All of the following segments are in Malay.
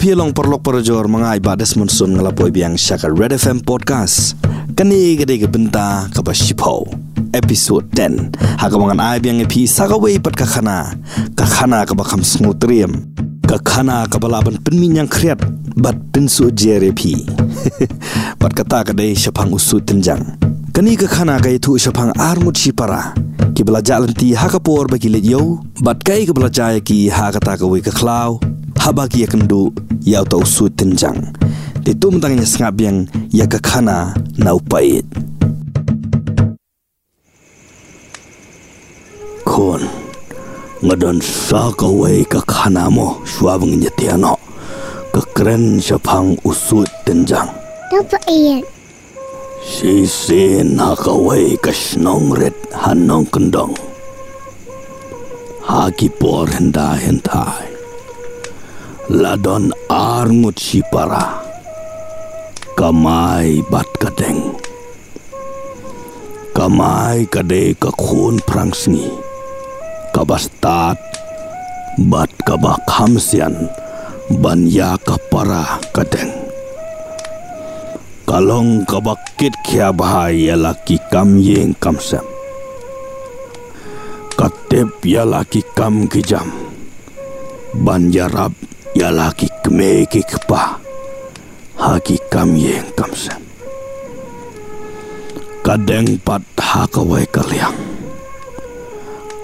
phi long perlok perjor mangai ba desmond sun ngala poi biang shaka red fm podcast. Kani gede ge benta ka ba shipo episode 10 ha ka mangan ai biang phi saga wei pat ka khana ka khana ka ba kham sngu triam ka khana ka bala ban pin min yang kriat bat pin su jere phi pat kata ka dei shapang usu tinjang kani ka khana ka itu shapang armut shi para ki bela jalan ti ha ka por ba ki le yo bat kai ka bela jaya ki ha ka ta ka wei ka klau haba ki yakendu yau tau su tenjang. Te tum tangnya sngap yang ya ka khana na upait kon ngadon sa ka wei ka khana mo swabang nya tiano ka kren shapang usut tenjang. Upait. si sin ha ka wei ka snong ret hanong kendong. Ha ki por henda hentai ladon arngut si para. Kamai bat kadeng. Kamai kade ka khun prang kabastat bat kaba khamsian ban ya ka para kadeng. Kalong kabakit kya bahai laki kam yeng kamsam katep ya laki kam kijam ban ya laki kme ki kpa haki kam yeng kamsam kadeng pat ha ka wai kalyang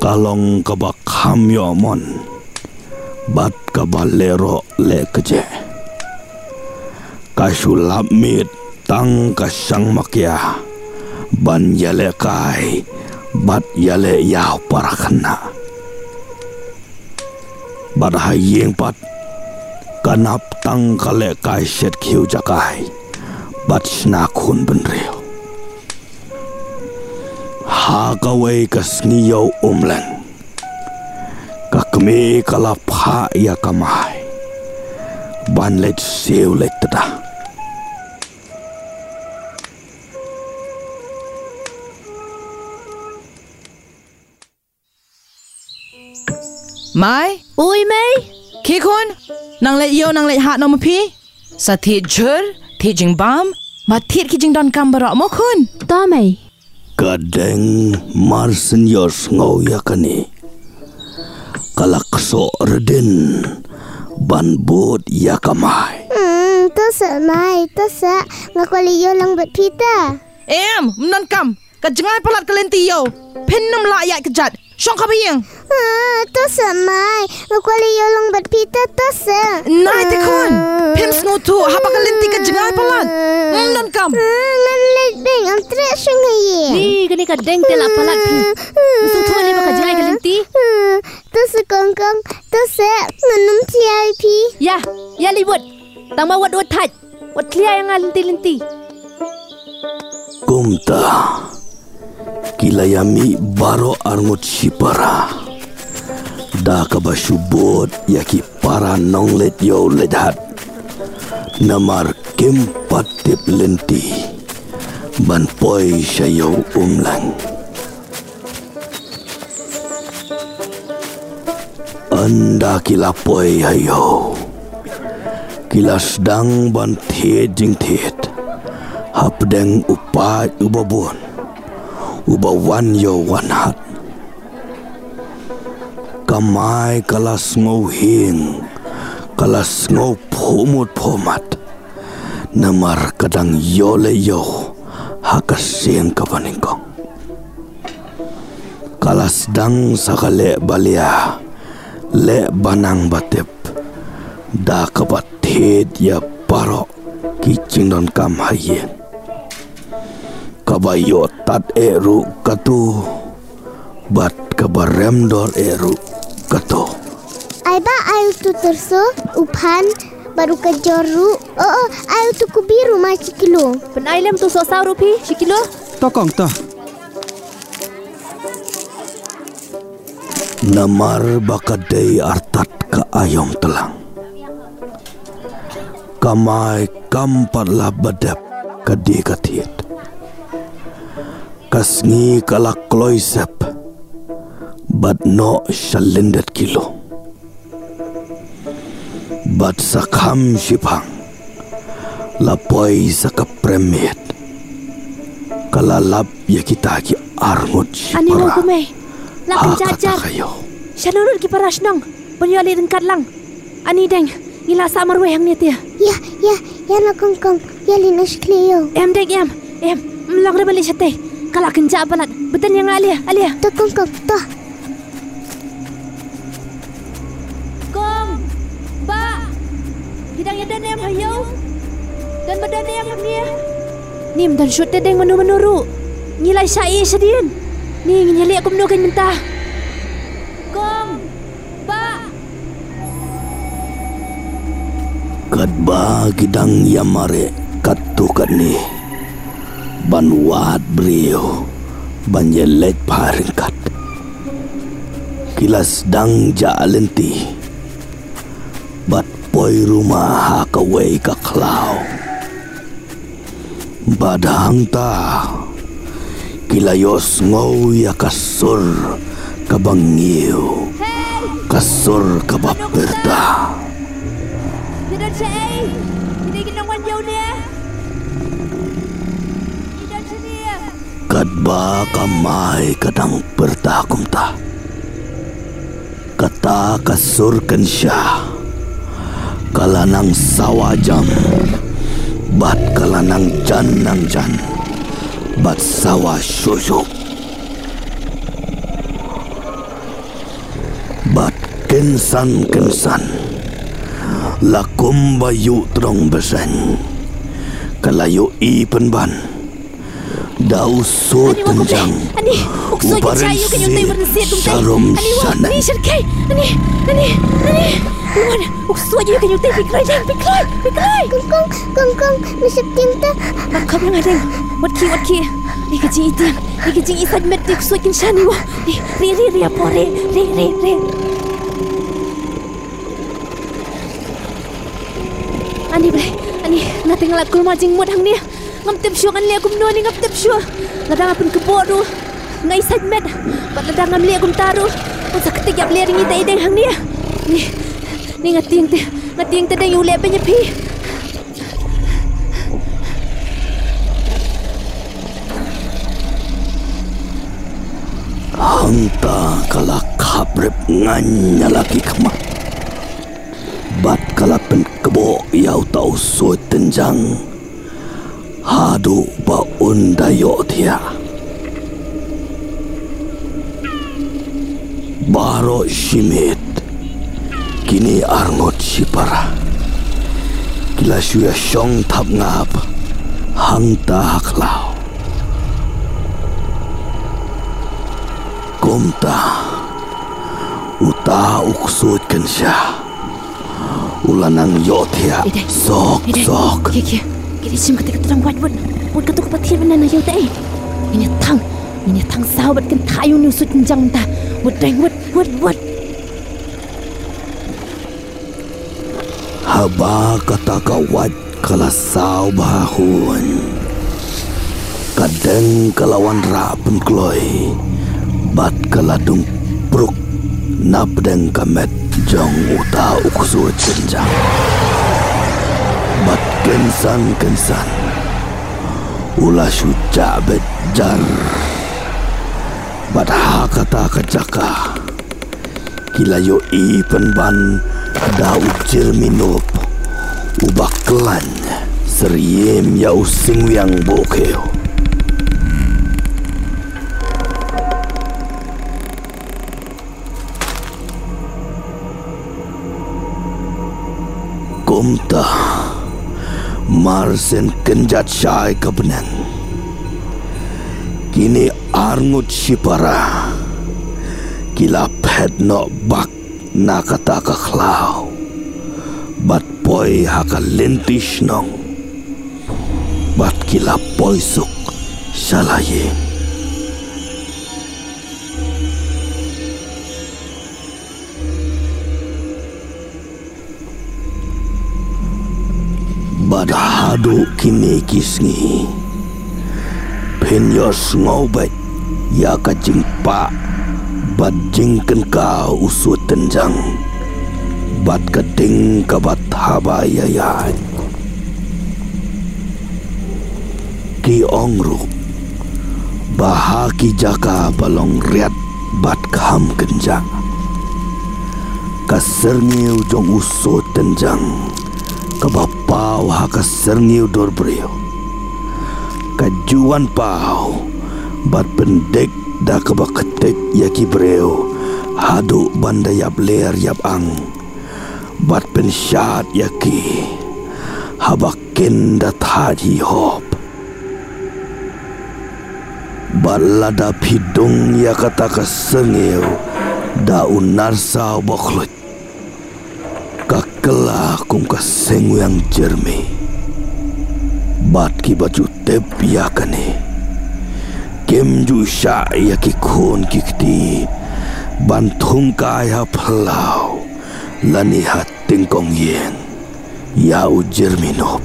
kalong ka ba kham yo mon. Bat ka ba lero le kje ka sulap mit tang ka sang makya ban yale kai bat yale กนับตั้งกะเลกายเช็ดคิวจากาย บัดชนาคุณเป็นเรียวหากเวกัสนิยอุมเลงกักมีกะลับหายากมายบันเล็ดเสียวเล็ดตาไม่อุ้ยไม่คิคุณ nang let yo nang let hat no mapi. Sa thịt chur, thịt jing bam, ma thịt ki jing don kam bara mo khôn. To Mei. kadeng marsin yos ngau yakani kalak so redin ban bot yakamai Hmm, to sa Mai, to sa. Ngakuli yo lang bat pita. Em, non kam, ka jengai palat ka lenti yo. Pin nam la ya kejat. Shong ka bayang. Ah, to sa Mai. Ngakuli yo lang bat pita to sa. Nai te khôn. Pim sngu tu, hapa ka lenti ka jengai palat. Non kam. Ah, ngan let beng am tre shung ye. Ni kini ka deng tela palat pi. Musuh tua ni baka jangai kelenti. To sa kong kong. To sa nganum tiai pi. Ya, ya libut. Tang ma wat wat taj. Wat clear yang lenti lenti. kumta kilayami baro arngut sipara da kabashubot yaki para nonglet yo ledhat namar kim patip lenti ban poi sayo umlang. Anda kila poi ayo kila sedang ban the jing thet hapdeng upa ubabun uba wan yo wan hat kamai kalas ngau hing kalas ngau phomut phomat. Namar kadang yo le yo hakasien kapaningkong kalas dang sakale balia le banang batep. Da kabathet ya paro kicing don kam hayen kabayo tat eru katu bat kabarem dor eru katu Ai ba ayu tu terso upan baru ke joru. Oh, oh ayu tu kubiru maci kilo. Penai lem tu sok rupi. Sikilo. Tokong ta. namar bakadei artat ka ayom telang kamai kampat la badap kadi katit kasngi kalak kloisep bad no shalindet kilo Bat sakam sipang Lapoi saka premiet Kalalap ya kita ki arngut Ani nang sipara kumay. Lakan kata jajar. kayo Syanurut ki parash nang. Penyali ringkat lang. Ani deng. Ila samar wehang ni tia. Ya, ya, ya na kong kong. Ya lina shkliyo. Em deng em. Em. Dah balik syate. Kalau kenja balat. Betul yang alia. Alia. To kong kong, Hidang ya dan em hayo. Dan badan yang ni. Nim dan shoot deng menu-menuru. Nilai syai sedian. Ni nyali aku menukan mentah. Kong. Ba. Kadba gidang yamare katukan ni Banwat brio Banyelet paringkat Kilas dang jalenti Bat poi rumah hakaway kaklaw Badang ta Kilayos ngaw ya kasur Kabangiw Kasur Tidak. Tidak kena ni. Tidak sedia. Kadba kamay kadang pertakum ta. Kata kasurkan siya. Kalanang sawajam. Bat kalanang jan nang jan. Bat sawa syusyuk. Bat kensan kensan. Lakum bayu trong besen. Kalayu i penban. Dau so Ani tenjang. Ani, kong tayo. Sarum Ani wak, sana. ani syarkay. Ani, ani, ukso aja kan yung tayo piklay dan piklay, piklay. Kong kong, kong kong. Masak tim ta. Bakap yang ada. Wat ki, wat ki. Ni kecing itim, ni kecing isad met ni ukso kin shani wa. Ni, ri, ri, ri, apa ri, ri, ri, ri. Ani bre, ani, nating lakul majing mut hang ni. Ngam tip syua kan li akum no ni ngam tip syua. Ladang apun kebo tu. Ngai sad met. Pat ladang ngam li akum taru. Pat sa ketik yap li ring ita ideng hang ni. Ni, ni ngating te, ngating te deng yule pe nyepi. Hangta kala kabrep nganya lagi kema. Bat kala pen kebo yau tau so tenjang. Hadu ba undayo dia. Baro shimit. Kini arngot sipara. Kila syuya syong tap ngap. Hangta haklau. Kumta Uta uksud kan siya Ulanang yotia Ideng. Sok Ideng. sok Kia kia. Kia sim kata kata orang buat buat. Buat kata kepatir benar nak yau tak? Ini tang. Ini tang sahabat kan tayu ni usut jenjang ta. Buat deng buat buat buat. Haba kata kawat Kalasau bahun. Kadang kalawan rapen kloy Bat kaladung pruk Napdeng kamet Jong uta uksud jenjang Bat kensan kensan Ulah syuca bet jar. Bat ha kata kejaka Kila yo i penban Da ucir minup Ubak kelan Seriem ya using yang bokeo Kumta Marsen kenjat syai kebenan. Kini arngut sipara Kila pet no bak nakata kaklau Bat poi haka lentish nong. Bat kila poi suk salayeng Badahadu kini kisngi. Penyos ngobet Ya kajing pa Bad jingken ka usut tenjang bat keding kabat habayayay. Ki ongru bahaki jaka balong riat bat kham kenjang. Kaserniu jong uso tenjang kabapau ha kaserniu dor brio. Kajuan pau bat pendek da ketek yaki breo hadu banda yap ler yap ang bat pensyat yaki habakin dat haji hop balada pidung ya kata kesengeu daun narsa boklut. Kakela kum kesengu yang jermi. Bat ki baju tep yakane kem ju sha ya ki khon ki kti ban thum ka ya phlau lani hat ting kong yen ya u jerminop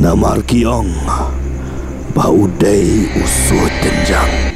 namar ki ong ba u dei u su tenjang